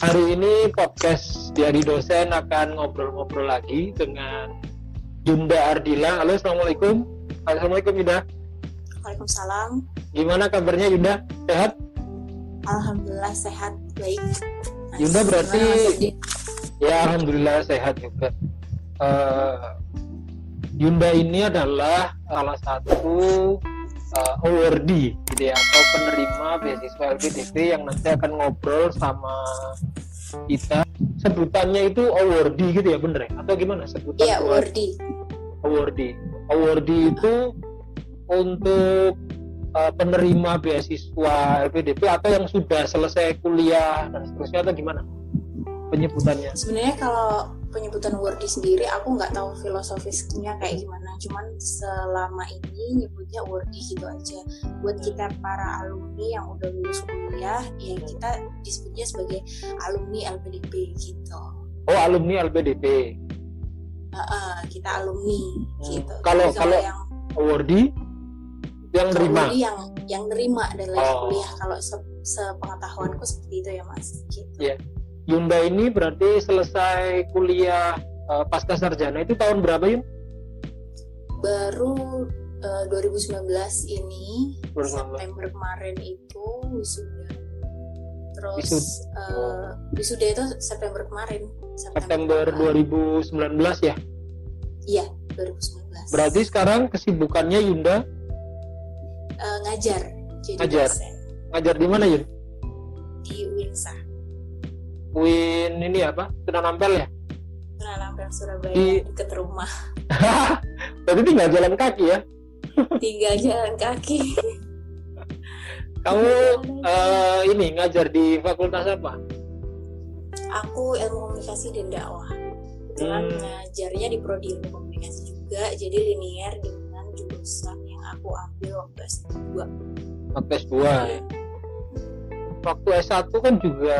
Hari ini podcast dari dosen akan ngobrol-ngobrol lagi dengan Yunda Ardila. Halo, assalamualaikum. Assalamualaikum Yunda. Waalaikumsalam. Gimana kabarnya Yunda? Sehat? Alhamdulillah sehat, baik. Yunda berarti ya alhamdulillah sehat juga. Eh, Yunda ini adalah salah satu uh, awardee gitu ya atau penerima beasiswa LPDP yang nanti akan ngobrol sama kita. Sebutannya itu awardee gitu ya bener ya? Atau gimana sebutan? Iya, Wardi. awardee. Awardee itu untuk uh, penerima beasiswa LPDP atau yang sudah selesai kuliah dan seterusnya atau gimana penyebutannya? Sebenarnya kalau penyebutan Wardi sendiri aku nggak tahu filosofisnya kayak gimana. Cuman selama ini nyebutnya Wardi gitu aja. Buat kita para alumni yang udah lulus kuliah, ya kita disebutnya sebagai alumni LPDP gitu. Oh alumni LPDP. Heeh, kita alumni Hmm. gitu. Kalau- kalau- yang Awardee yang nerima. Yang yang nerima lagi Oh. kuliah kalau se- sepengetahuanku seperti itu ya Mas. Gitu. Iya. Yunda ini berarti selesai kuliah uh, pasca sarjana itu tahun berapa Yun? baru eh, 2019 ini 2019. September kemarin itu wisuda terus Wisud- wisuda itu September kemarin September kemarin. 2019 ya. iya 2019 Berarti sekarang kesibukannya Yunda Eh, ngajar jadi Ngajar. dosen ngajar di mana Yun? Win ini apa? Sudah nampel ya? Penalampian Surabaya Di- deket rumah Berarti tinggal jalan kaki ya. tinggal jalan kaki Kamu eh, ini ngajar di fakultas apa? aku ilmu komunikasi dan dakwah kebetulan Hmm. ngajarnya di prodi ilmu komunikasi juga jadi linear dengan jurusan yang aku ambil waktu S2 Waktu S2 ya. Waktu S1 kan juga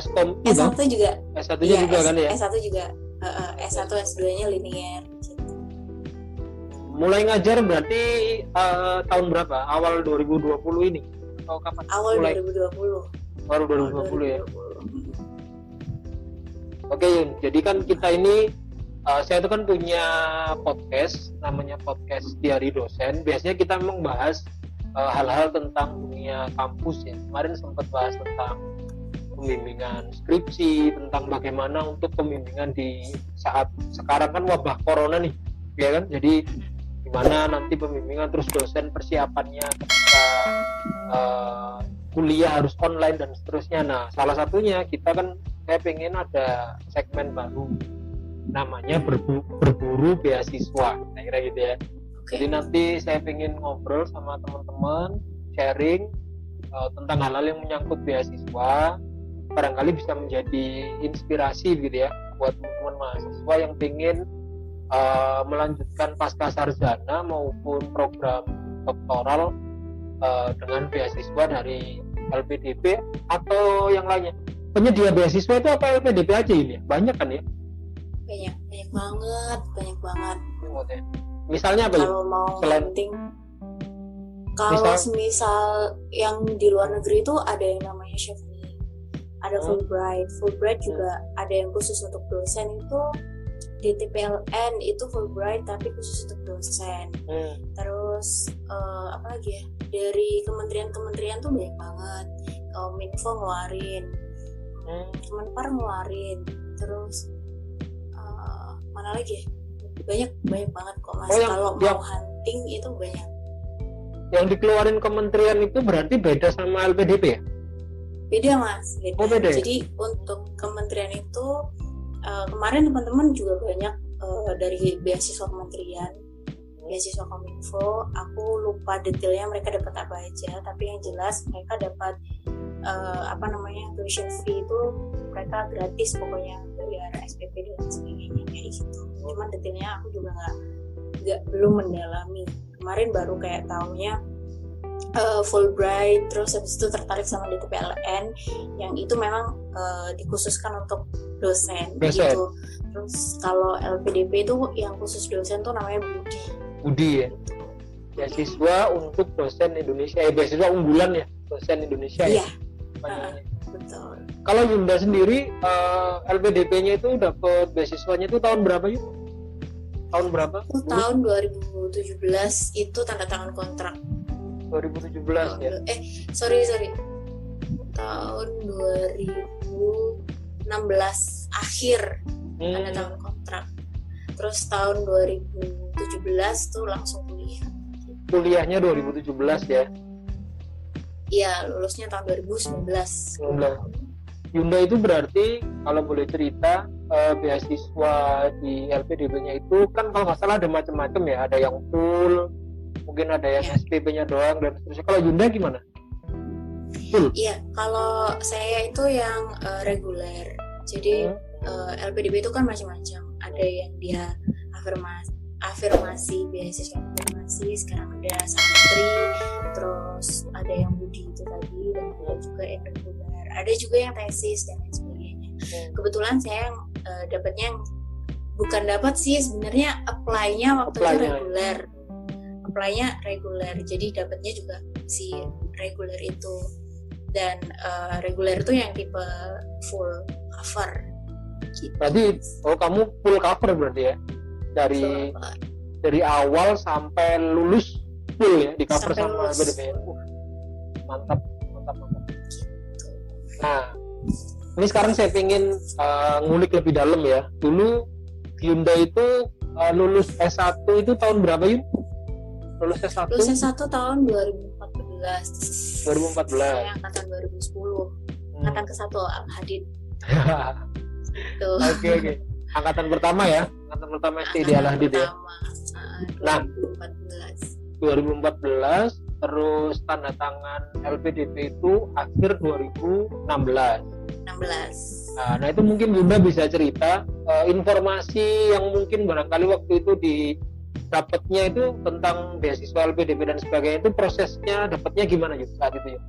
Skom itu S1 juga S1 nya iya, juga S- kan ya. S1 juga uh, uh, S1 S2 nya linear gitu. Mulai ngajar berarti eh, tahun berapa? Awal 2020 ini atau kapan? awal Mulai 2020 baru Awal 2020 ya. 2020. Oke Yun, jadi kan kita ini uh, saya itu kan punya podcast namanya podcast Diari Dosen. Biasanya kita memang bahas uh, hal-hal tentang dunia kampus ya. Kemarin sempat bahas tentang pembimbingan skripsi, tentang bagaimana untuk pembimbingan di saat sekarang kan wabah corona nih, ya kan? Jadi gimana nanti pembimbingan terus dosen persiapannya ketika uh, kuliah harus online dan seterusnya. Nah, salah satunya kita kan saya pengen ada segmen baru namanya berbu- berburu beasiswa kira gitu ya jadi nanti saya pengen ngobrol sama teman-teman sharing uh, tentang hal-hal yang menyangkut beasiswa barangkali bisa menjadi inspirasi gitu ya buat teman-teman mahasiswa yang pengen uh, melanjutkan pasca sarjana maupun program doktoral uh, dengan beasiswa dari LPDP atau yang lainnya penyedia beasiswa itu apa LPDP aja ini ya? Banyak kan ya? banyak banyak banget banyak banget. Misalnya apa ya? kalau mau Selain- penting kalau Misal- semisal yang di luar negeri itu ada yang namanya Chevening ada Hmm. Fulbright. Fulbright juga ada yang khusus untuk dosen itu. DTPLN itu Fulbright tapi khusus untuk dosen. Hmm. terus eh, apa lagi ya? Dari kementerian-kementerian tuh banyak banget. Kominfo ngeluarin. Hmm. Kemenpar ngeluarin. Terus eh, mana lagi ya? Banyak banyak banget kok mas. Oh, yang- kalau yang- mau hunting itu banyak. Yang dikeluarin kementerian itu berarti beda sama LPDP ya? Beda mas beda, Oh, beda ya? jadi untuk kementerian itu eh, kemarin teman-teman juga banyak eh, dari beasiswa kementerian beasiswa kominfo aku lupa detailnya mereka dapat apa aja tapi yang jelas mereka dapat eh, apa namanya tuition fee itu mereka gratis pokoknya dari arah SPP dan sebagainya kayak gitu. Cuman detailnya aku juga nggak nggak belum mendalami. Kemarin baru kayak taunya eh, Fulbright terus habis itu tertarik sama DTPLN yang itu memang eh, dikhususkan untuk dosen, Dosen. gitu terus kalau LPDP itu yang khusus dosen tuh namanya Budi Budi ya? Beasiswa untuk dosen Indonesia, eh beasiswa unggulan ya, dosen Indonesia iya ya? Namanya. betul kalau Yunda sendiri uh, eh, LPDP-nya itu dapat beasiswanya itu tahun berapa yuk? Tahun berapa? Tahun 2017 itu tanda tangan kontrak. 2017 oh, ya. Eh, sorry sorry. Tahun 2016 akhir hmm. tanda tangan kontrak. Terus tahun 2017 tuh langsung kuliah. Kuliahnya 2017 ya? Iya, lulusnya tahun 2019. 19 Yunda itu berarti kalau boleh cerita uh, beasiswa di LPDB-nya itu kan kalau nggak salah ada macam-macam ya, ada yang full, mungkin ada yang ya. SPP-nya doang dan seterusnya. Kalau Yunda gimana? Iya, kalau saya itu yang uh, reguler. Jadi hmm. uh, eh, LPDB itu kan macam-macam. Ada yang dia afirmasi afirmasi beasiswa afirmasi sekarang ada santri terus ada yang budi itu tadi dan ada juga yang reguler ada juga yang tesis dan lain sebagainya hmm. kebetulan saya yang uh, dapatnya yang bukan dapat sih sebenarnya apply-nya waktu apply itu reguler apply-nya reguler jadi dapatnya juga si reguler itu. Dan uh, reguler itu yang tipe full cover. Gitu. berarti oh kamu full cover berarti ya? Dari dari awal sampai lulus full ya di cover sampai sama BDPN uh, mantap mantap mantap. Nah, ini sekarang saya ingin uh, ngulik lebih dalam ya. Dulu Hyundai itu uh, lulus S1 itu tahun berapa Yun? Lulus S1? Lulus S1 tahun 2014. 2014. Saya angkatan 2010. Hmm. Angkatan ke satu Al Hadid. Oke oke. Angkatan pertama ya? Angkatan pertama SD di Al Hadid ya. Nah, 2014. 2014 terus tanda tangan LPDP itu akhir 2016. 16. Nah, nah itu mungkin Bunda bisa cerita uh, informasi yang mungkin barangkali waktu itu di dapatnya itu tentang beasiswa LPDP dan sebagainya itu prosesnya dapatnya gimana juga saat itu ya?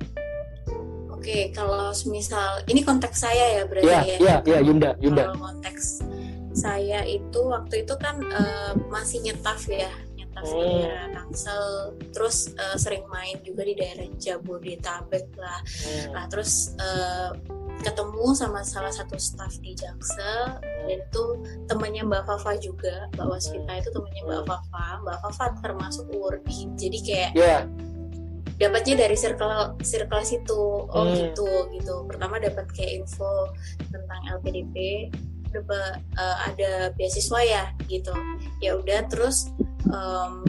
Oke, kalau misal ini konteks saya ya berarti ya. Iya, iya, iya, Yunda, Yunda. Kalau konteks saya itu waktu itu kan uh, masih nyetaf ya aktivitas oh. di daerah Tangsel terus uh, sering main juga di daerah Jabodetabek lah hmm. nah terus uh, ketemu sama salah satu staff di Jaksel hmm. Dan itu temannya Mbak Fafa juga Mbak Waspita hmm. itu temannya Mbak hmm. Fafa Mbak Fafa termasuk wordy jadi kayak yeah. dapatnya dari circle circle situ oh hmm. gitu gitu pertama dapat kayak info tentang LPDP ada uh, ada beasiswa ya gitu ya udah terus um,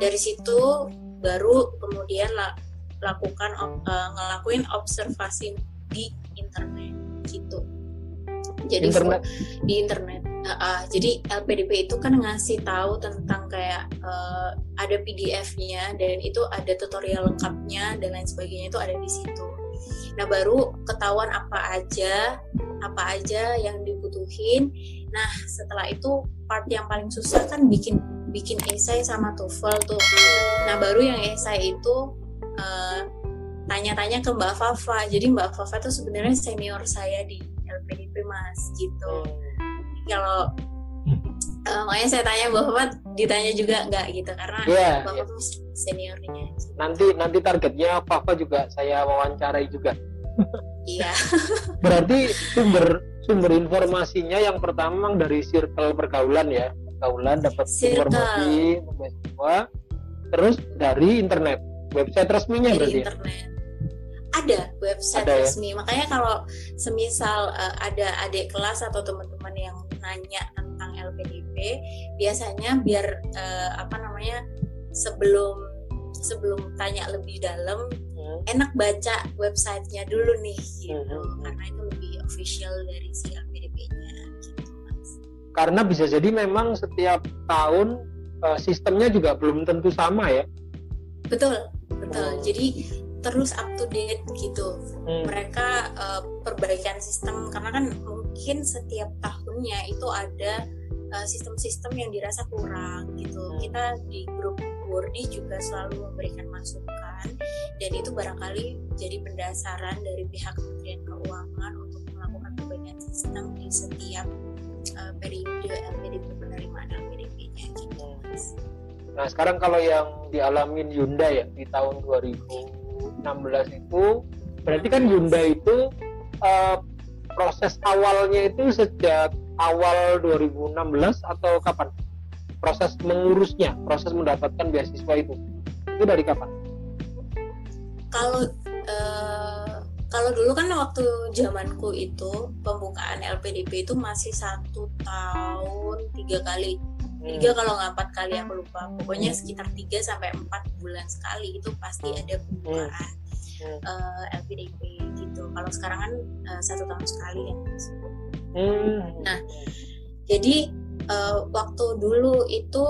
dari situ baru kemudian la, lakukan uh, ngelakuin observasi di internet gitu jadi internet. di internet. Uh, uh, jadi LPDP itu kan ngasih tahu tentang kayak uh, ada PDF-nya dan itu ada tutorial lengkapnya dan lain sebagainya itu ada di situ. Nah baru ketahuan apa aja apa aja yang dibutuhin. Nah setelah itu part yang paling susah kan bikin bikin esai sama TOEFL tuh. Nah baru yang esai itu tanya tanya-tanya ke Mbak Fafa. Jadi Mbak Fafa tuh sebenarnya senior saya di LPDP mas gitu. Kalau uh, makanya saya tanya Fafa ditanya juga nggak gitu. Karena yeah, Fafa yeah. seniornya nanti nanti targetnya Fafa juga saya wawancarai juga. Iya. Berarti sumber sumber informasinya yang pertama dari circle pergaulan ya. Pergaulan dapat informasi mahasiswa terus dari internet website resminya dari berarti ya? internet. ya? Ada website ada, ya? resmi makanya kalau semisal uh, ada adik kelas atau teman-teman yang nanya tentang LPDP biasanya biar uh, apa namanya sebelum sebelum tanya lebih dalam hmm. enak baca websitenya dulu nih gitu hmm. karena itu lebih official dari si LPDP-nya gitu mas. Karena bisa jadi memang setiap tahun uh, sistemnya juga belum tentu sama ya. Betul, betul. Oh. Jadi terus up to date gitu. Hmm. Mereka uh, perbaikan sistem karena kan mungkin setiap tahunnya itu ada eh, sistem-sistem uh, yang dirasa kurang gitu. Hmm. Kita di grup Wordy juga selalu memberikan masukan dan itu barangkali jadi pendasaran dari pihak Kementerian Keuangan untuk melakukan perbaikan sistem di setiap uh, periode LPDP penerimaan LPDP-nya gitu mas. Nah sekarang kalau yang dialamin Yunda ya di tahun 2016 itu berarti kan Yunda itu uh, proses awalnya itu sejak awal 2016 atau kapan? Proses mengurusnya proses mendapatkan beasiswa itu. Itu dari kapan? Kalau uh, kalau dulu kan waktu zamanku itu pembukaan LPDP itu masih satu tahun tiga kali tiga hmm. kalau nggak empat kali aku lupa. Pokoknya sekitar tiga sampai empat bulan sekali itu pasti ada pembukaan hmm. uh, eh, LPDP gitu. Kalau sekarang kan uh, satu tahun sekali ya. Hmm. nah jadi uh, waktu dulu itu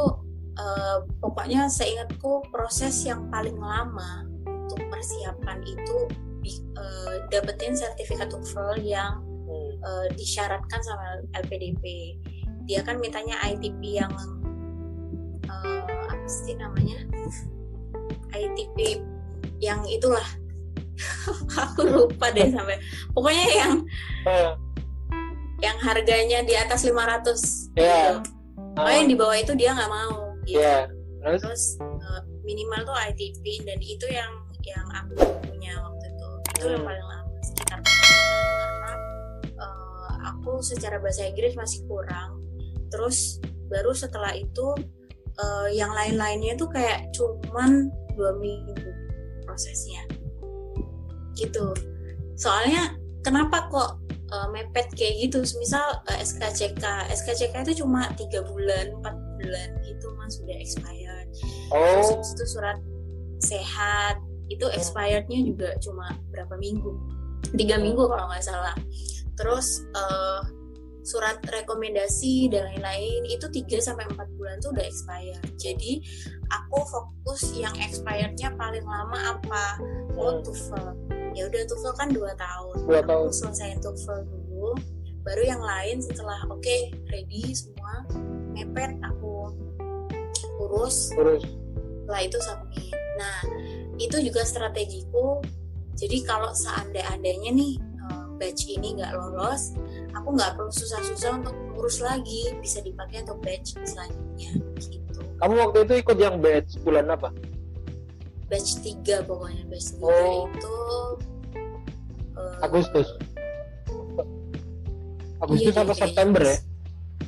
uh, pokoknya seingatku proses yang paling lama untuk persiapan itu uh, dapetin sertifikat TOEFL yang uh, disyaratkan sama LPDP dia kan mintanya ITP yang uh, apa sih namanya ITP yang itulah aku lupa deh sampai pokoknya yang uh yang harganya di atas 500 yeah. gitu. Oh. yang di bawah itu dia nggak mau gitu. Yeah. Terus, Terus uh, minimal tuh ITP dan itu yang yang aku punya waktu itu. Itu hmm. yang paling lama sekitar karena uh, aku secara bahasa Inggris masih kurang. Terus baru setelah itu uh, yang lain-lainnya tuh kayak cuman dua minggu prosesnya. Gitu. Soalnya kenapa kok uh, mepet kayak gitu? Misal uh, SKCK SKCK itu cuma tiga bulan empat bulan gitu mas. Sudah expired. Oh. terus itu surat sehat. Itu hmm. expirednya juga cuma berapa minggu? Tiga minggu kalau nggak salah. Terus uh, surat rekomendasi dan lain-lain itu 3 sampai empat bulan tuh udah expired. Jadi aku fokus yang expirednya paling lama apa? Oh, TOEFL. Ya udah TOEFL kan dua tahun. Dua tahun. aku selesaiin TOEFL dulu baru yang lain setelah oke okay, ready semua mepet aku urus. Urus. Setelah itu submit. Nah itu juga strategiku. Jadi kalau seandai-andainya nih batch ini nggak lolos aku nggak perlu susah-susah untuk urus lagi bisa dipakai untuk batch selanjutnya gitu. Kamu waktu itu ikut yang batch bulan apa? Batch 3 pokoknya batch 3 oh. itu uh, Agustus. Agustus iya, sampai September ya?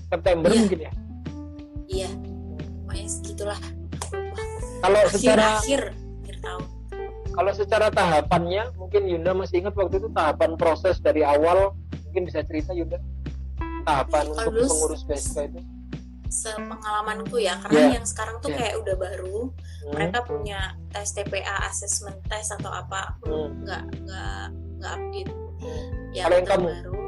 September iya. mungkin ya? Iya. Pokoknya segitulah. Kalau secara akhir kalau secara tahapannya mungkin Yunda masih ingat waktu itu tahapan proses dari awal mungkin bisa cerita Yunda tahapan untuk pengurus beasiswa itu sepengalamanku ya karena yeah. yang sekarang tuh yeah. kayak udah baru hmm. mereka punya tes TPA assessment test atau apa hmm. nggak nggak nggak update hmm. yang kalau yang kamu baru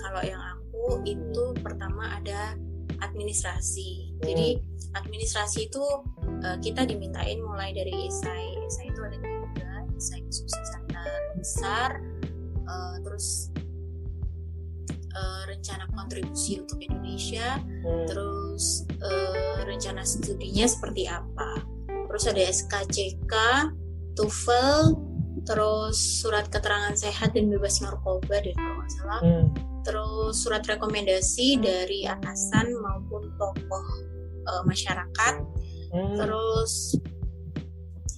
kalau yang aku itu pertama ada administrasi hmm. jadi administrasi itu uh, kita dimintain mulai dari esai esai itu ada esai sukses besar uh, terus uh, rencana kontribusi untuk Indonesia, hmm. terus uh, rencana studinya seperti apa. Terus ada SKCK, TOEFL, terus surat keterangan sehat dan bebas narkoba dan kalau nggak salah. Hmm. Terus surat rekomendasi dari atasan maupun tokoh uh, masyarakat. Hmm. Terus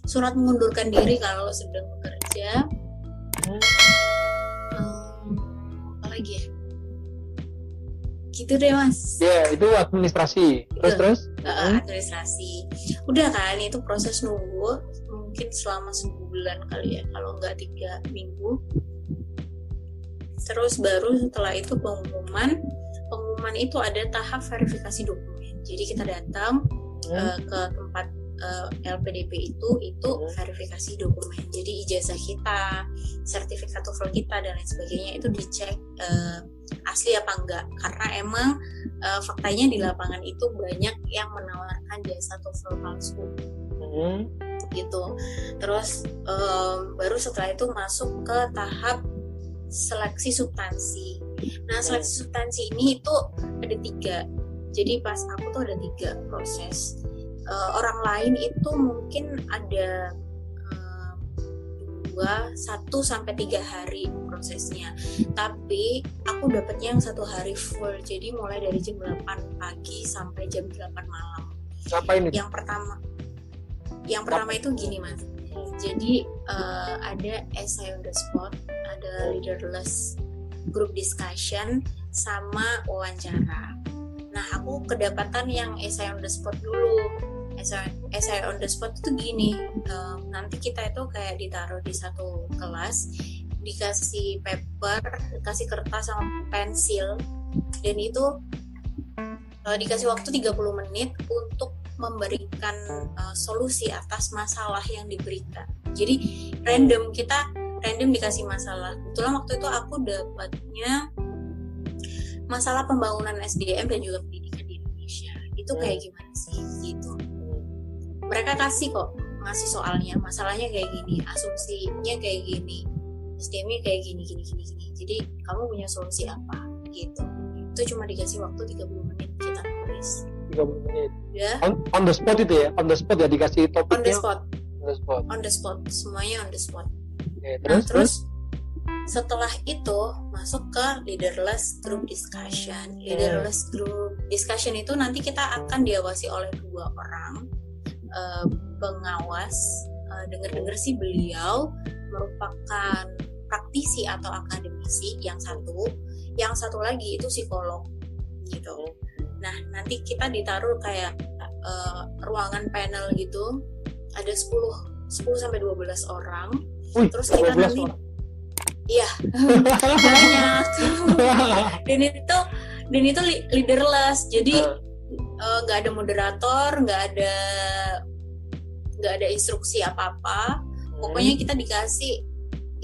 surat mengundurkan diri kalau sedang bekerja. Hmm. Apa lagi ya? gitu deh mas ya yeah, itu administrasi terus itu, terus uh, administrasi udah kan itu proses nunggu mungkin selama sebulan kali ya kalau nggak tiga minggu terus baru setelah itu pengumuman pengumuman itu ada tahap verifikasi dokumen jadi kita datang hmm. uh, ke tempat uh, eh, LPDP itu itu hmm. verifikasi dokumen. Jadi ijazah kita, sertifikat TOEFL kita dan lain sebagainya itu dicek uh, asli apa enggak. Karena emang uh, faktanya di lapangan itu banyak yang menawarkan jasa TOEFL palsu. Hmm. Gitu. Terus um, baru setelah itu masuk ke tahap seleksi substansi. Nah, seleksi hmm. substansi ini itu ada tiga. Jadi pas aku tuh ada tiga proses uh, orang lain itu mungkin ada uh, dua satu sampai tiga hari prosesnya. Tapi aku dapatnya yang satu hari full jadi mulai dari jam 8 pagi sampai jam 8 malam. Apa ini? Yang pertama yang pertama itu gini mas. Jadi uh, ada essay on the spot ada leaderless grup discussion sama wawancara. Nah aku kedapatan yang essay on the spot dulu essay on the spot itu gini uh, nanti kita itu kayak ditaruh di satu kelas dikasih paper dikasih kertas sama pensil dan itu uh, dikasih waktu 30 menit untuk memberikan uh, solusi atas masalah yang diberikan. Jadi random kita random dikasih masalah. Kebetulan waktu itu aku dapatnya masalah pembangunan SDM dan juga pendidikan di Indonesia. Itu kayak gimana sih? Gitu mereka kasih kok ngasih soalnya. Masalahnya kayak gini asumsinya kayak gini SDM-nya kayak gini gini gini gini. Jadi kamu punya solusi apa? Gitu. Itu cuma dikasih waktu 30 menit kita nulis 30 menit. Ya. On, on the spot itu ya? On the spot ya dikasih topiknya? On the spot. On the spot. On the spot. Semuanya on the spot. Oke, nah, terus terus setelah itu masuk ke leaderless group discussion. Leaderless group discussion itu nanti kita akan diawasi oleh dua orang uh, pengawas uh, dengar-dengar sih beliau merupakan praktisi atau akademisi yang satu. Yang satu lagi itu psikolog gitu. Nah nanti kita ditaruh kayak uh, ruangan panel gitu. Ada 10 10 sampai 12 orang. Wih, terus kita 12 nanti orang. iya. Banyak. Dan itu dan itu leaderless. Jadi Eh, eh, nggak ada moderator nggak ada nggak ada instruksi apa apa pokoknya kita dikasih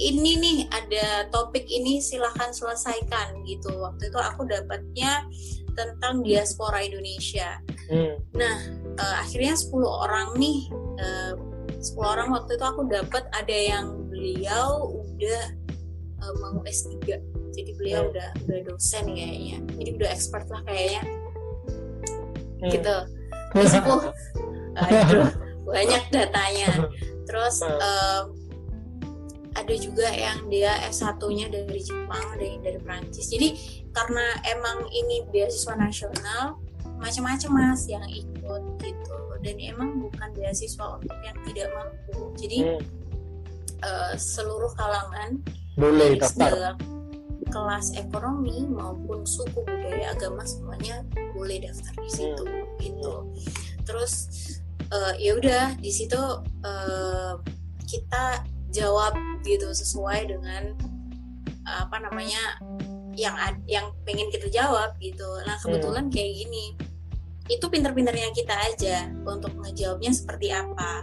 ini nih ada topik ini silahkan selesaikan gitu. Waktu itu aku dapatnya tentang diaspora Indonesia. Hmm. nah eh, akhirnya 10 orang nih eh, 10 orang waktu itu aku dapat ada yang beliau udah eh, mau S3 jadi beliau Hmm. udah udah dosen kayaknya. Jadi udah expert lah kayaknya Hmm. gitu. Aku aduh banyak datanya. Terus eh, ada juga yang dia S1-nya dari Jepang dari dari Prancis jadi karena emang ini beasiswa nasional macam-macam mas yang ikut gitu. Dan emang bukan beasiswa untuk yang tidak mampu. Jadi Hmm. eh, seluruh kalangan boleh daftar. kelas ekonomi maupun suku budaya agama semuanya boleh daftar di situ gitu. Terus eh, ya udah di situ eh, kita jawab gitu sesuai dengan eh, apa namanya yang yang pengen kita jawab gitu. Nah kebetulan kayak gini itu pinter-pinternya kita aja untuk ngejawabnya seperti apa.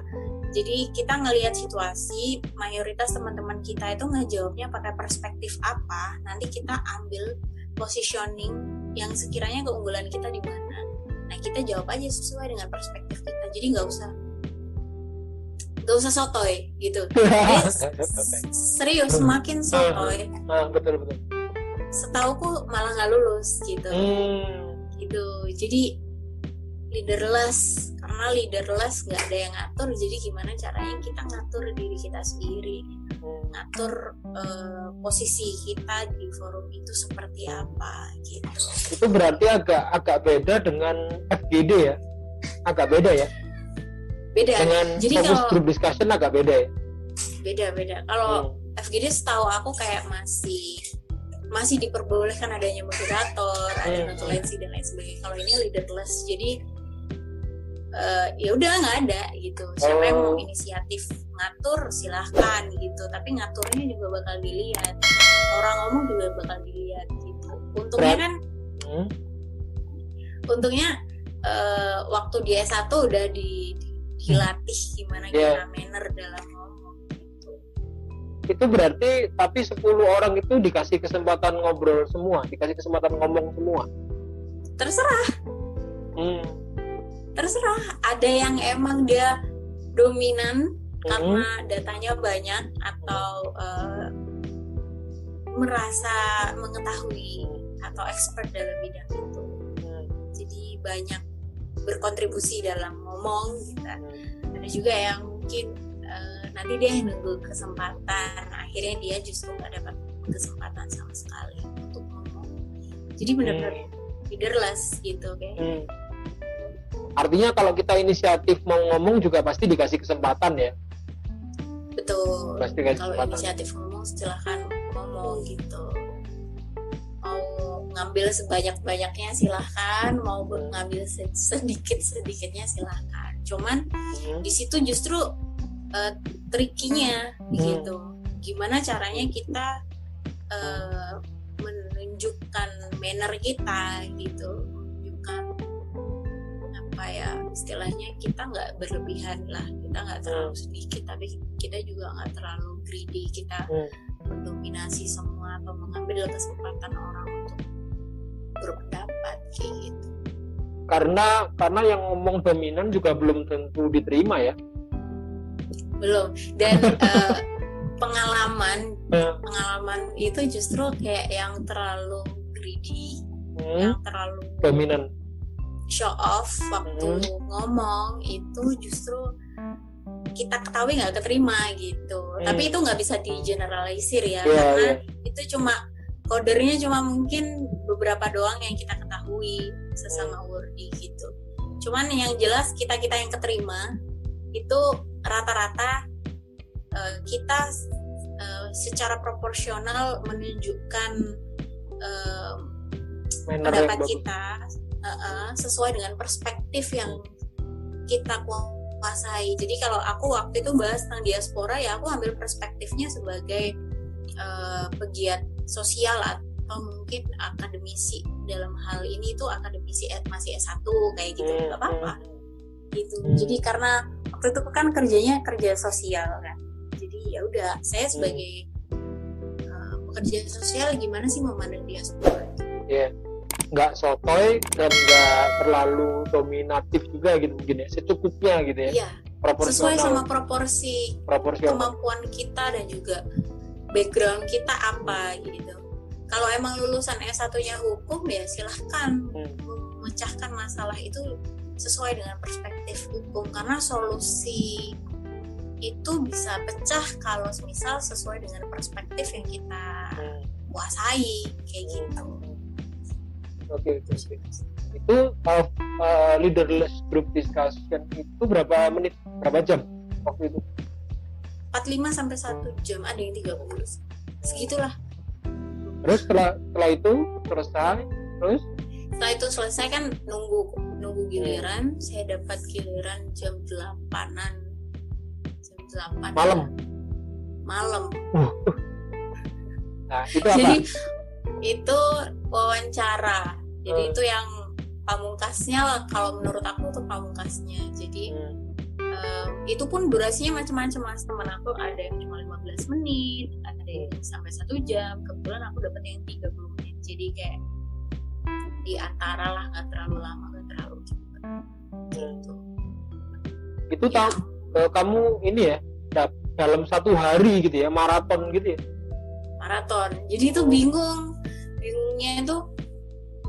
Jadi kita ngelihat situasi mayoritas teman-teman kita itu ngejawabnya pakai perspektif apa nanti kita ambil positioning yang sekiranya keunggulan kita di mana nah kita jawab aja sesuai dengan perspektif kita. Jadi nggak usah nggak usah sotoy gitu. Serius semakin sotoy. nah, betul betul. Setauku malah nggak lulus gitu. Hmm. gitu. Jadi leaderless karena leaderless nggak ada yang ngatur jadi gimana caranya kita ngatur diri kita sendiri? Hmm. Ngatur eh, posisi kita di forum itu seperti apa gitu. Itu berarti agak agak beda dengan FGD ya? Agak beda ya? Beda. Dengan jadi fokus kalau group discussion agak beda ya? Beda beda. Kalau Hmm. FGD setahu aku kayak masih masih diperbolehkan adanya moderator ada Hmm. notulensi dan lain sebagainya. Kalau ini leaderless jadi eh, ya udah nggak ada gitu. Siapa yang mau Oh. inisiatif ngatur silahkan gitu tapi ngaturnya juga bakal dilihat orang ngomong juga bakal dilihat gitu untungnya kan Hmm. untungnya eh, waktu di S1 udah di, di- dilatih gimana Yeah. kita manner dalam ngomong gitu. itu berarti tapi 10 orang itu dikasih kesempatan ngobrol semua dikasih kesempatan ngomong semua terserah hmm. terserah ada yang emang dia dominan. Karena datanya banyak atau eh, merasa mengetahui atau expert dalam bidang itu. Hmm. jadi banyak berkontribusi dalam ngomong gitu. Ada juga yang mungkin eh, nanti dia nunggu kesempatan. Akhirnya dia justru nggak dapat kesempatan sama sekali untuk ngomong. Jadi benar-benar leaderless gitu kayak Hmm. artinya kalau kita inisiatif mau ngomong juga pasti dikasih kesempatan ya betul. Pasti kalau inisiatif ngomong silahkan ngomong gitu. Ngambil sebanyak-banyaknya silahkan. Mau ngambil sedikit sedikitnya silahkan. Cuman Hmm. di situ justru uh, trikinya Hmm. gitu. Gimana caranya kita uh, menunjukkan manner kita gitu ya istilahnya kita nggak berlebihan lah kita nggak terlalu sedikit tapi kita juga nggak terlalu greedy kita Hmm. mendominasi semua atau mengambil kesempatan orang untuk berpendapat kayak gitu. Karena karena yang ngomong dominan juga belum tentu diterima ya. Belum. Dan eh, pengalaman Eh. pengalaman itu justru kayak yang terlalu greedy Hmm, yang terlalu dominan show off waktu Hmm. ngomong itu justru kita ketahui nggak keterima gitu Hmm. tapi itu nggak bisa di generalisir ya Iya, karena iya. itu cuma kodernya cuma mungkin beberapa doang yang kita ketahui sesama wordy gitu cuman yang jelas kita kita yang keterima itu rata-rata eh, kita eh, secara proporsional menunjukkan eh, manner yang pendapat bagus. Uh, uh, sesuai dengan perspektif yang kita kuasai. Jadi kalau aku waktu itu bahas tentang diaspora ya aku ambil perspektifnya sebagai uh, pegiat sosial atau mungkin akademisi dalam hal ini itu akademisi masih S1 kayak gitu Hmm, nggak apa-apa hmm. gitu. Hmm. Jadi karena waktu itu kan kerjanya kerja sosial kan. Jadi ya udah saya Hmm. sebagai uh, pekerja sosial gimana sih memandang diaspora? Iya. Nggak sotoy dan nggak terlalu dominatif juga gitu mungkin ya secukupnya gitu ya Iya, sesuai sama proporsi proporsional kemampuan kita dan juga background kita apa gitu. Kalau emang lulusan S1-nya hukum ya silahkan Hmm. memecahkan masalah itu sesuai dengan perspektif hukum karena solusi itu bisa pecah kalau misal sesuai dengan perspektif yang kita Hmm. kuasai kayak gitu. Oke oke oke. Itu uh, uh, leaderless group discussion itu berapa menit, berapa jam waktu itu? 45 sampai 1 jam ada yang 30. Segitulah. Terus setelah setelah itu selesai, terus setelah itu selesai kan nunggu nunggu giliran saya dapat giliran jam 8an jam 8 Malam? malam nah itu apa? jadi itu wawancara jadi Hmm. itu yang pamungkasnya lah kalau menurut aku tuh pamungkasnya. Jadi Hmm. em, itu pun durasinya macam-macam mas. Teman aku ada yang cuma 15 menit ada yang sampai satu jam. Kebetulan aku dapat yang 30 menit. Jadi kayak di antara lah nggak terlalu lama nggak terlalu cepat gitu. Itu Ya, tahu uh, kamu ini ya da- dalam satu hari gitu ya maraton gitu ya? maraton. Jadi itu bingung. Bingungnya itu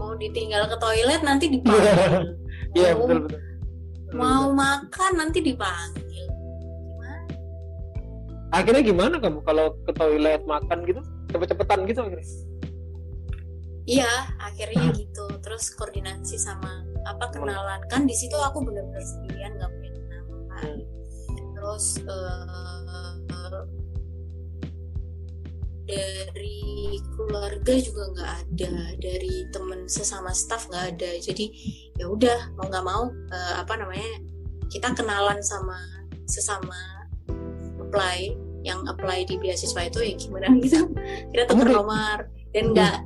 mau ditinggal ke toilet nanti dipanggil. Iya Mau- betul betul. mau makan nanti dipanggil. Gimana? Akhirnya gimana kamu? Kalau ke toilet makan gitu cepet-cepetan gitu akhirnya? iya akhirnya gitu. Terus koordinasi sama apa kenalan. Kan di situ aku benar-benar sendirian nggak punya kenalan. Hmm. terus eh, dari keluarga juga nggak ada dari temen sesama staff nggak ada jadi ya udah mau nggak mau eh, apa namanya kita kenalan sama sesama apply yang apply di beasiswa itu ya gimana gitu kita di- nomor dan nggak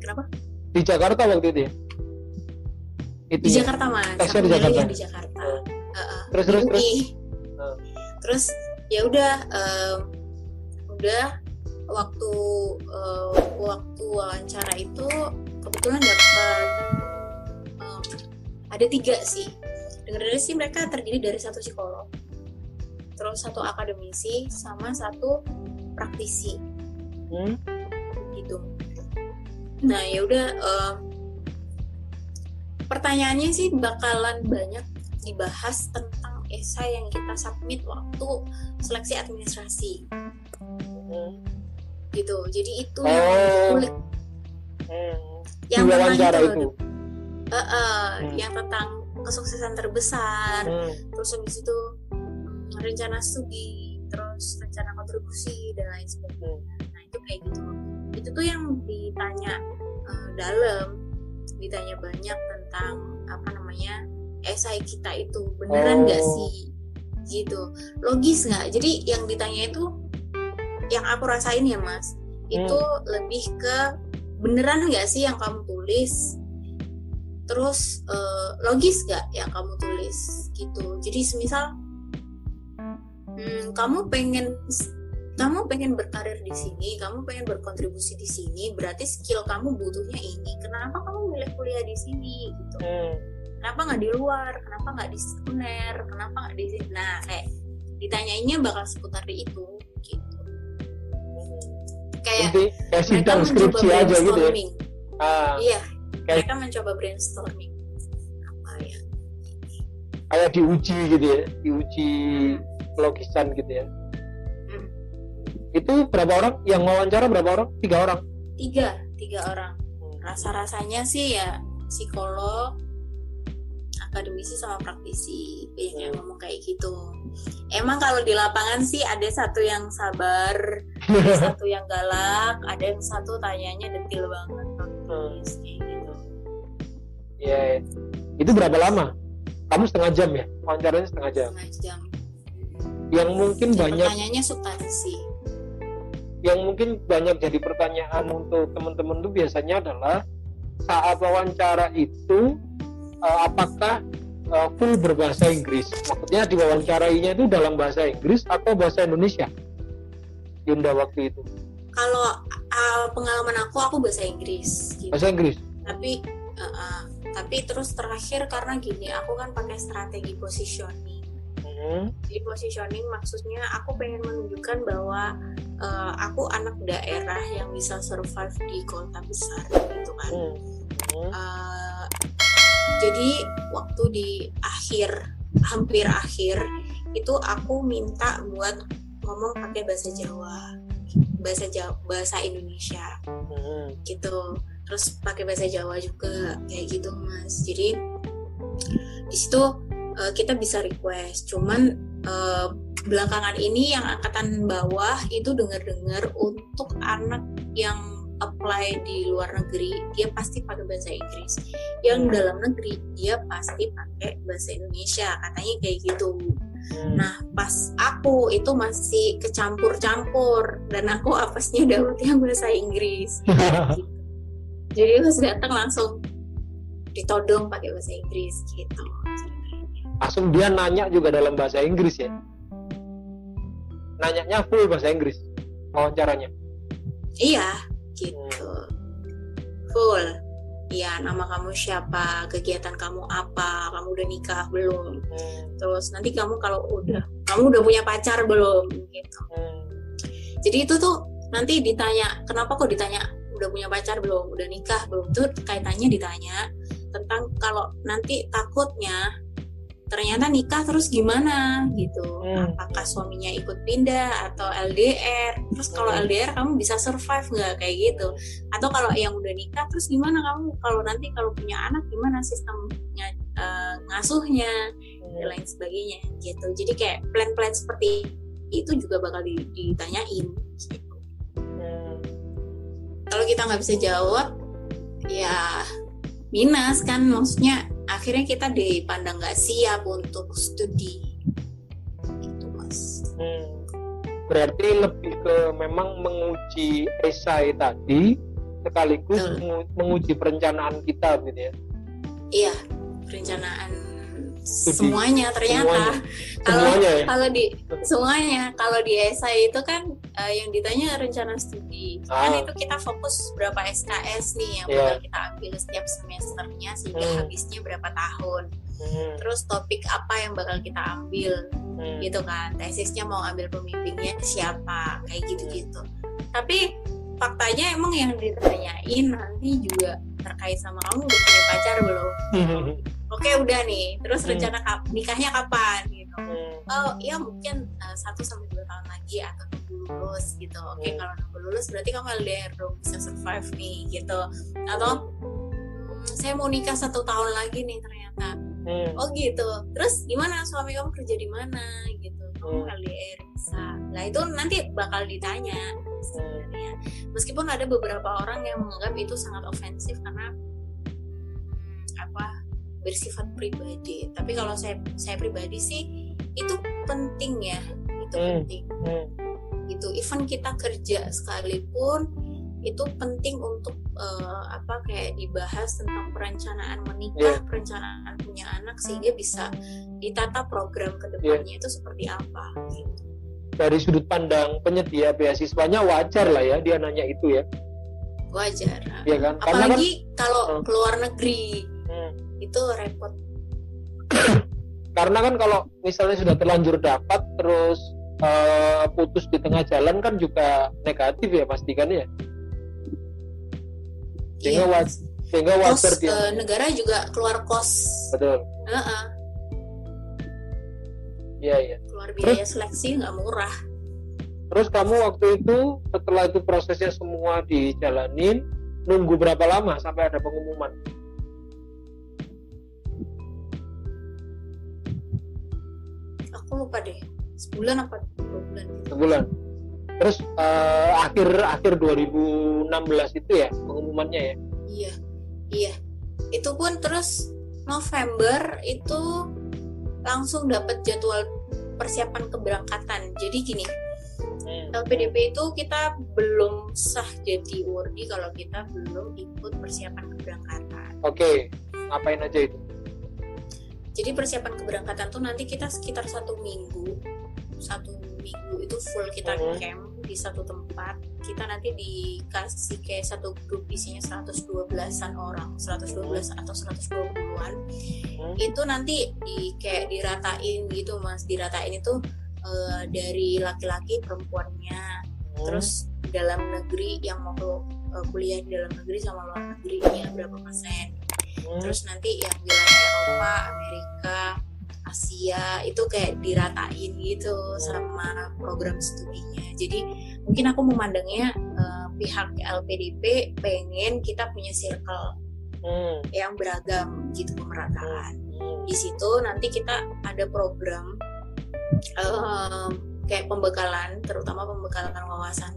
kenapa Di Jakarta waktu itu ya? Itu di ya? Jakarta mas Tesnya di milih Jakarta? di Jakarta. Heeh. Terus terus terus. Terus ya udah em, udah waktu em, waktu wawancara itu kebetulan dapat em, ada tiga sih dengar dari sih mereka terdiri dari satu psikolog terus satu akademisi sama satu praktisi Hmm. gitu. Nah ya udah em, pertanyaannya sih bakalan banyak dibahas tentang esai yang kita submit waktu seleksi administrasi Hmm. Gitu. Jadi itu Oh. yang kulit Hmm. yang wawancara itu. Eh, eh, Hmm. yang tentang kesuksesan terbesar, Hmm. terus habis itu mm, rencana studi, terus rencana kontribusi dan lain sebagainya. Hmm. Nah itu kayak gitu. Itu tuh yang ditanya uh, dalam ditanya banyak tentang apa namanya esai kita itu beneran nggak Oh. sih gitu logis nggak jadi yang ditanya itu yang aku rasain ya mas itu lebih ke beneran nggak sih yang kamu tulis terus eh, logis nggak yang kamu tulis gitu jadi semisal hmm, kamu pengen kamu pengen berkarir di sini, kamu pengen berkontribusi di sini, berarti skill kamu butuhnya ini. Kenapa kamu milih kuliah di sini gitu? Hmm. Kenapa nggak di luar? Kenapa nggak di sekunder? Kenapa nggak di sini? Nah, kayak ditanyainnya bakal seputar di itu gitu. Kayak kayak mereka mencoba aja gitu ya. Ah, Iya, Kayak- mereka mencoba brainstorming. Apa ya? kayak diuji gitu ya, diuji logisan gitu ya. Hmm. Itu berapa orang? Yang wawancara berapa orang? Tiga orang. Tiga, tiga orang. Rasa-rasanya sih ya psikolog, akademisi sama praktisi banyak yang ngomong kayak gitu. Emang kalau di lapangan sih ada satu yang sabar, ada satu yang galak, ada yang satu tanyanya detil banget praktis kayak gitu. Iya. ya. Itu berapa lama? Kamu setengah jam ya? Wawancaranya setengah jam. Setengah jam. Yang mungkin Dan banyak pertanyaannya substansi. yang mungkin banyak jadi pertanyaan untuk teman-teman tuh biasanya adalah saat wawancara itu eh, apakah eh, full berbahasa Inggris? Maksudnya diwawancarainya itu dalam bahasa Inggris atau bahasa Indonesia? Yunda waktu itu Kalau uh, pengalaman aku aku bahasa Inggris gitu. bahasa Inggris. tapi uh, uh, tapi terus terakhir karena gini aku kan pakai strategi positioning Hmm. jadi positioning maksudnya aku pengen menunjukkan bahwa uh, aku anak daerah yang bisa survive di kota besar gitu kan Hmm. Hmm. Uh, jadi waktu di akhir hampir akhir itu aku minta buat ngomong pakai bahasa Jawa. Bahasa Jawa bahasa Indonesia. Hmm. gitu. Terus pakai bahasa Jawa juga kayak gitu mas. Jadi di situ eh, kita bisa request. Cuman eh, belakangan ini yang angkatan bawah itu dengar-dengar untuk anak yang apply di luar negeri dia pasti pakai bahasa Inggris yang dalam negeri dia pasti pakai bahasa Indonesia katanya kayak gitu Hmm. Nah, pas aku itu masih kecampur-campur dan aku apesnya dapet yang bahasa Inggris. gitu. Jadi pas datang langsung ditodong pakai bahasa Inggris gitu. Langsung dia nanya juga dalam bahasa Inggris ya. Nanyanya full bahasa Inggris wawancaranya. Iya, gitu. Full. Iya, nama kamu siapa, kegiatan kamu apa, kamu udah nikah belum, Hmm. terus nanti kamu kalau udah, kamu udah punya pacar belum, gitu. Hmm. jadi itu tuh nanti ditanya kenapa kok ditanya udah punya pacar belum udah nikah belum tuh kaitannya ditanya tentang kalau nanti takutnya ternyata nikah terus gimana gitu Hmm. apakah suaminya ikut pindah atau LDR terus kalau Hmm. LDR kamu bisa survive nggak kayak gitu atau kalau yang udah nikah terus gimana kamu kalau nanti kalau punya anak gimana sistemnya eh, ngasuhnya dan lain sebagainya gitu jadi kayak plan-plan seperti itu juga bakal di- ditanyain gitu. Hmm. kalau kita nggak bisa jawab ya minus kan maksudnya akhirnya kita dipandang nggak siap untuk studi gitu mas Hmm. Berarti lebih ke memang menguji esai tadi sekaligus mengu- menguji perencanaan kita gitu ya. iya perencanaan. Semuanya ternyata kalau Semuanya ya. kalau di semuanya kalau di esai itu kan eh, yang ditanya rencana studi kan Ah. itu kita fokus berapa SKS nih yang Iya. bakal kita ambil setiap semesternya sehingga Hmm. habisnya berapa tahun Hmm. terus topik apa yang bakal kita ambil Hmm. gitu kan tesisnya mau ambil pembimbingnya siapa kayak gitu-gitu tapi faktanya emang yang ditanyain nanti juga terkait sama kamu udah punya pacar belum? Oke udah nih. Terus Hmm. rencana kap- nikahnya kapan gitu. Hmm. oh ya mungkin uh, satu sampai dua tahun lagi atau nunggu lulus gitu. Oke Hmm. kalau nunggu lulus berarti kamu LDR dong bisa survive nih gitu. Atau "Hmm, saya mau nikah satu tahun lagi nih ternyata. Hmm. oh gitu. Terus gimana? Suami kamu kerja di mana gitu? Kamu Hmm. LDR bisa. Nah itu nanti bakal ditanya sebenarnya meskipun ada beberapa orang yang menganggap itu sangat ofensif karena apa bersifat pribadi tapi kalau saya saya pribadi sih itu penting ya itu Hmm. penting Hmm. gitu even kita kerja sekalipun itu penting untuk eh, apa kayak dibahas tentang perencanaan menikah, Iya. perencanaan punya anak sehingga bisa ditata program ke depannya Iya. itu seperti apa. Gitu. Dari sudut pandang penyedia beasiswanya wajar lah ya dia nanya itu ya, Wajar. ya kan? Karena kan Apalagi kalau Hmm. keluar negeri hmm, itu repot. karena kan kalau misalnya sudah terlanjur dapat terus eh, putus di tengah jalan kan juga negatif ya pastikan ya. Sehingga Iya. wajar, sehingga wajar dia. eh, negara juga keluar kos, Betul. Heeh, Iya iya. keluar biaya seleksi nggak murah. Terus kamu waktu itu setelah itu prosesnya semua dijalanin, nunggu berapa lama sampai ada pengumuman? Aku lupa deh, sebulan apa dua bulan gitu. Sebulan. Terus eh, akhir akhir 2016 itu ya pengumumannya ya. Iya, iya. Itu pun terus November itu langsung dapat jadwal persiapan keberangkatan. Jadi gini, LPDP itu kita belum sah jadi wardi kalau kita belum ikut persiapan keberangkatan. Oke, ngapain aja itu? Jadi persiapan keberangkatan tuh nanti kita sekitar satu minggu, satu minggu itu full kita Mhm. camp di satu tempat. Kita nanti dikasih kayak satu grup isinya 112-an orang, 112 atau 120-an. Hmm, Itu nanti di kayak diratain gitu Mas, diratain itu eh, dari laki-laki perempuannya, hmm, terus dalam negeri yang mau eh, kuliah di dalam negeri sama luar negerinya berapa persen. Hmm, terus nanti yang wilayah Eropa, Amerika, Asia itu kayak diratain gitu sama program studinya. Jadi mungkin aku memandangnya eh, pihak LPDP pengen kita punya circle hmm, yang beragam gitu pemerataan. hmm. Di situ nanti kita ada program eh, kayak pembekalan, terutama pembekalan wawasan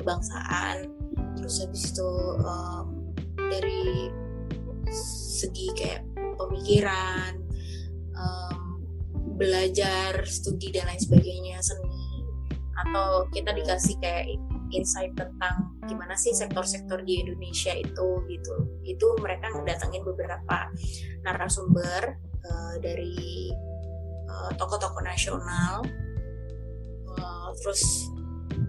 kebangsaan. Terus habis itu em, dari segi kayak pemikiran, em, belajar, studi dan lain sebagainya, seni, atau kita dikasih kayak insight tentang gimana sih sektor-sektor di Indonesia itu gitu. Itu mereka ngedatengin beberapa narasumber eh, dari eh, tokoh-tokoh nasional. Eh, terus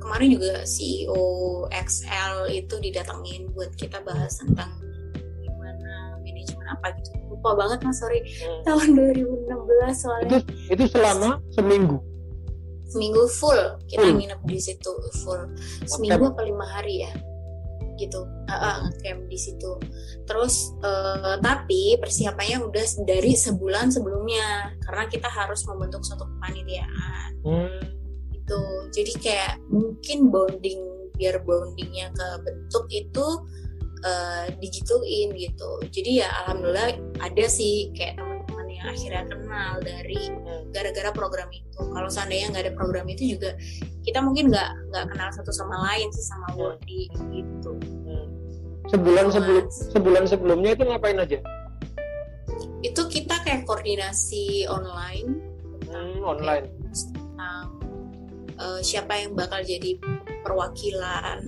kemarin juga CEO XL itu didatengin buat kita bahas tentang gimana manajemen apa gitu. Lupa banget mas sorry. Hmm. tahun 2016 soalnya. Itu selama seminggu. seminggu full. Kita Full. nginep di situ full. Seminggu apa lima hari ya? Gitu. Uh, camp di situ. Terus eh, tapi persiapannya udah dari sebulan sebelumnya. Karena kita harus membentuk suatu kepanitiaan. Hmm, gitu. Jadi kayak mungkin bonding biar bondingnya kebentuk itu eh, digituin gitu jadi ya alhamdulillah ada sih kayak teman-teman yang akhirnya kenal dari hmm. gara-gara program itu kalau seandainya nggak ada program itu juga kita mungkin nggak nggak kenal satu sama lain sih sama Wordy gitu hmm. Sebulan sebelum sebulan sebelumnya itu ngapain aja? itu kita kayak koordinasi online Hmm, online. tentang eh, siapa yang bakal jadi perwakilan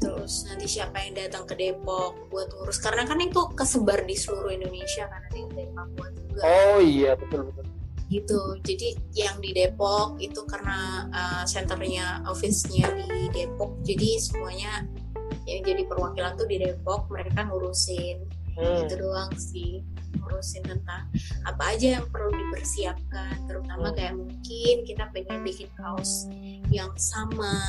terus nanti siapa yang datang ke Depok buat ngurus. Karena kan itu kesebar di seluruh Indonesia kan ada yang dari Papua juga. Oh iya betul betul. gitu. Jadi yang di Depok itu karena uh, senternya office-nya di Depok. Jadi semuanya yang jadi perwakilan tuh di Depok mereka ngurusin. Hmm, itu doang sih ngurusin tentang apa aja yang perlu dipersiapkan. Terutama Hmm. kayak mungkin kita pengen bikin kaos yang sama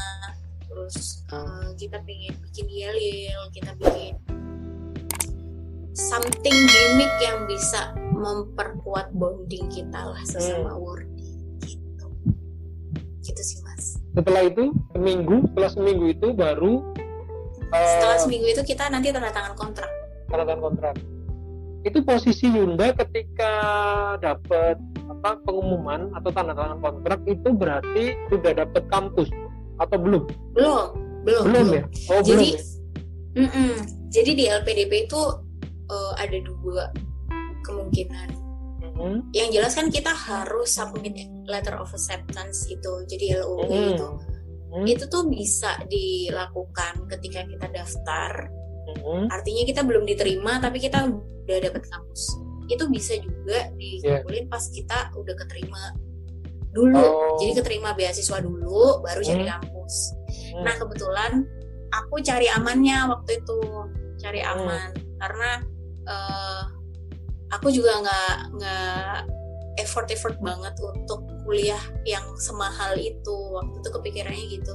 terus uh, kita pengen bikin yel-yel kita bikin something gimmick yang bisa memperkuat bonding kita lah sesama wordy gitu. Gitu sih mas. Setelah itu seminggu, setelah seminggu itu baru eh, setelah seminggu itu kita nanti tanda tangan kontrak. tanda tangan kontrak. Itu posisi Yunda ketika dapat apa pengumuman atau tanda tangan kontrak itu berarti sudah dapat kampus atau belum? Belum, belum. Belum ya? Oh, Jadi, belum ya? Mm-mm. Jadi di LPDP itu eh, ada dua kemungkinan. Mhm. Yang jelas kan kita harus submit letter of acceptance itu, jadi LOE Hmm. itu. Mhm. Itu tuh bisa dilakukan ketika kita daftar. Artinya kita belum diterima tapi kita udah dapet kampus. Itu bisa juga dikumpulin pas kita udah keterima dulu. Oh. Jadi keterima beasiswa dulu, baru jadi Hmm. kampus. Hmm. Nah kebetulan aku cari amannya waktu itu, cari Hmm. aman karena eh, aku juga nggak nggak effort effort banget untuk kuliah yang semahal itu. Waktu itu kepikirannya gitu.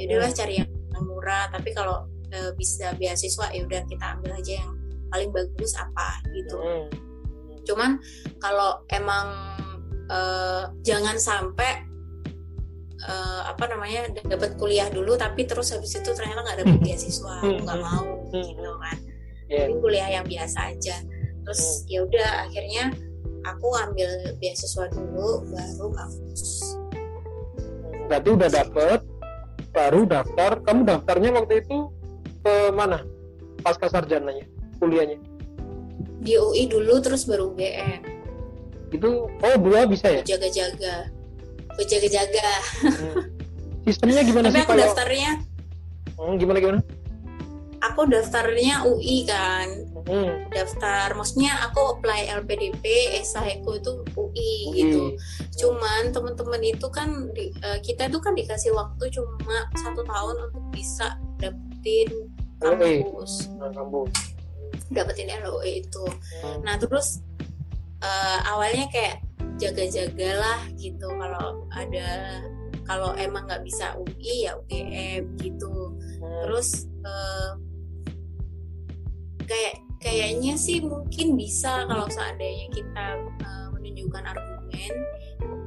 Jadilah Hmm. cari yang murah. Tapi kalau eh, bisa beasiswa ya udah kita ambil aja yang paling bagus apa gitu. Hmm. Cuman kalau emang eh, jangan sampai eh, apa namanya dapat kuliah dulu tapi terus habis itu ternyata nggak dapat beasiswa aku nggak Hmm. mau Hmm. gitu kan Iya. jadi kuliah yang biasa aja terus ya udah akhirnya aku ambil beasiswa dulu baru kampus Berarti udah dapet, baru daftar. Kamu daftarnya waktu itu ke mana? Pasca sarjananya, kuliahnya. di UI dulu terus baru UGM Itu oh dua bisa ya? jaga-jaga jaga-jaga Hmm. Sistemnya gimana tapi sih aku kalau daftarnya Hmm, gimana gimana? aku daftarnya UI kan Hmm. daftar maksudnya aku apply LPDP esahku itu UI UI. gitu cuman teman-teman itu kan di- eh, kita tuh kan dikasih waktu cuma satu tahun untuk bisa dapetin kampus Nah, kampus. dapetin LOE itu Hmm. nah terus eh, awalnya kayak jaga-jagalah gitu. Kalau ada kalau emang nggak bisa UI ya UGM gitu. Hmm. terus eh, kayak kayaknya sih mungkin bisa kalau seandainya kita eh, menunjukkan argumen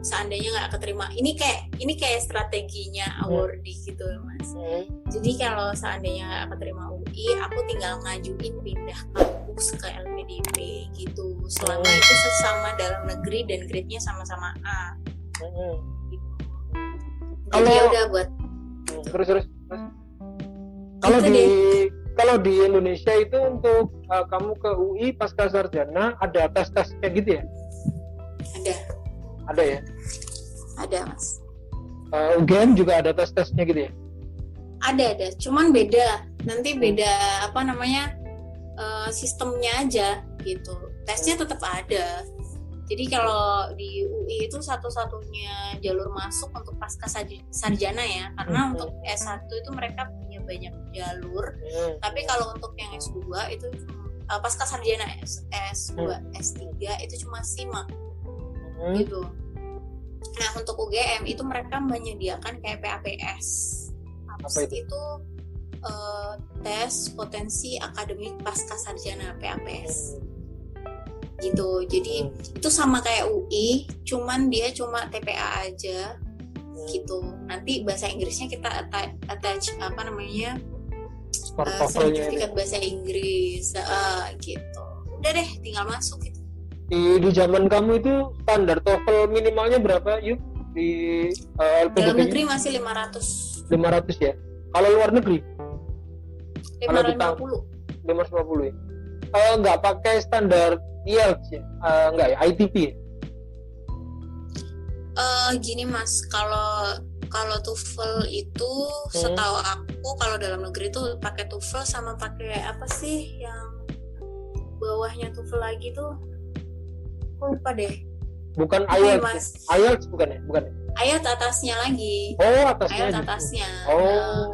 seandainya nggak keterima. Ini kayak ini kayak strateginya awardee gitu mas. Hmm. jadi kalau seandainya nggak keterima UI aku tinggal ngajuin pindah kampus ke LPDP gitu selama Hmm. itu sesama dalam negeri dan grade-nya sama-sama A Hmm. gitu. Kalau- ya udah buat. Terus terus. terus. Kalau Gitu di deh. kalau di Indonesia itu untuk uh, kamu ke UI pasca sarjana ada tes tes kayak gitu ya? ada Ada ya? ada mas Uh, UGM juga ada tes tesnya gitu ya? ada ada cuman beda nanti beda apa namanya eh, sistemnya aja gitu tesnya tetap ada jadi kalau di UI itu satu-satunya jalur masuk untuk pasca sarj- sarjana ya karena Hmm. untuk S1 itu mereka punya banyak jalur Hmm. tapi kalau untuk yang S2 itu eh, pasca sarjana S, S2 S3 itu cuma SIMA Hmm. gitu. Nah untuk UGM itu mereka menyediakan kayak PAPS. Apa itu? Eh, tes potensi akademik pasca sarjana PAPS gitu. Jadi Hmm. itu sama kayak UI, cuman dia cuma TPA aja Hmm. gitu. Nanti bahasa Inggrisnya kita atta- attach apa namanya eh, sertifikat bahasa Inggris eh, gitu. Udah deh, tinggal masuk gitu. Di, di zaman kamu itu standar TOEFL minimalnya berapa yuk di uh, Dalam negeri masih 500 500 ya. Kalau luar negeri 550 550 ya. Eh, nggak pakai standar IELTS ya? Eh, nggak ya, ITP ya? Eh gini mas, kalau kalau TOEFL itu Hmm. setahu aku kalau dalam negeri itu pakai TOEFL sama pakai apa sih yang bawahnya TOEFL lagi tuh? Aku lupa deh. Bukan Apa ya, IELTS. mas? IELTS bukan ya? Bukan ya? IELTS atasnya lagi. Oh, atasnya. IELTS gitu. atasnya. Oh. Nah,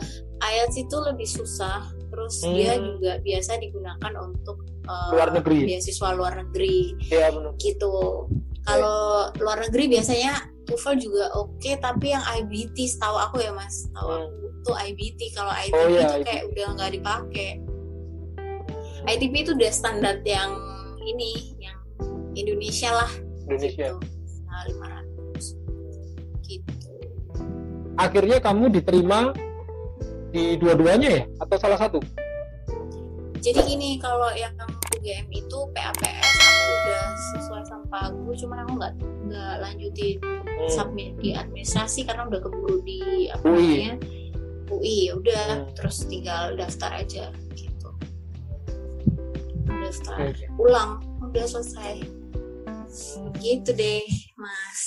IELTS itu lebih susah. Terus Hmm. dia juga biasa digunakan untuk eh, Luar negeri. beasiswa luar negeri. Benar. gitu. Kalau luar negeri biasanya TOEFL juga oke, tapi yang IBT setahu aku ya mas, tahu Hmm. aku tuh IBT. Kalau ITP Oh, iya, itu IBT. kayak udah nggak dipakai. ITP itu udah standar yang ini, yang Indonesia lah. Indonesia. Gitu. Nah, 500 gitu. Akhirnya kamu diterima di dua-duanya ya? Atau salah satu? Jadi gini, kalau yang UGM itu PAPS aku udah sesuai sama Pak Guru cuman aku nggak nggak lanjutin Hmm. submit di administrasi karena udah keburu di apa UI. namanya UI ya udah Hmm. terus tinggal daftar aja gitu daftar oke. ulang udah selesai gitu deh mas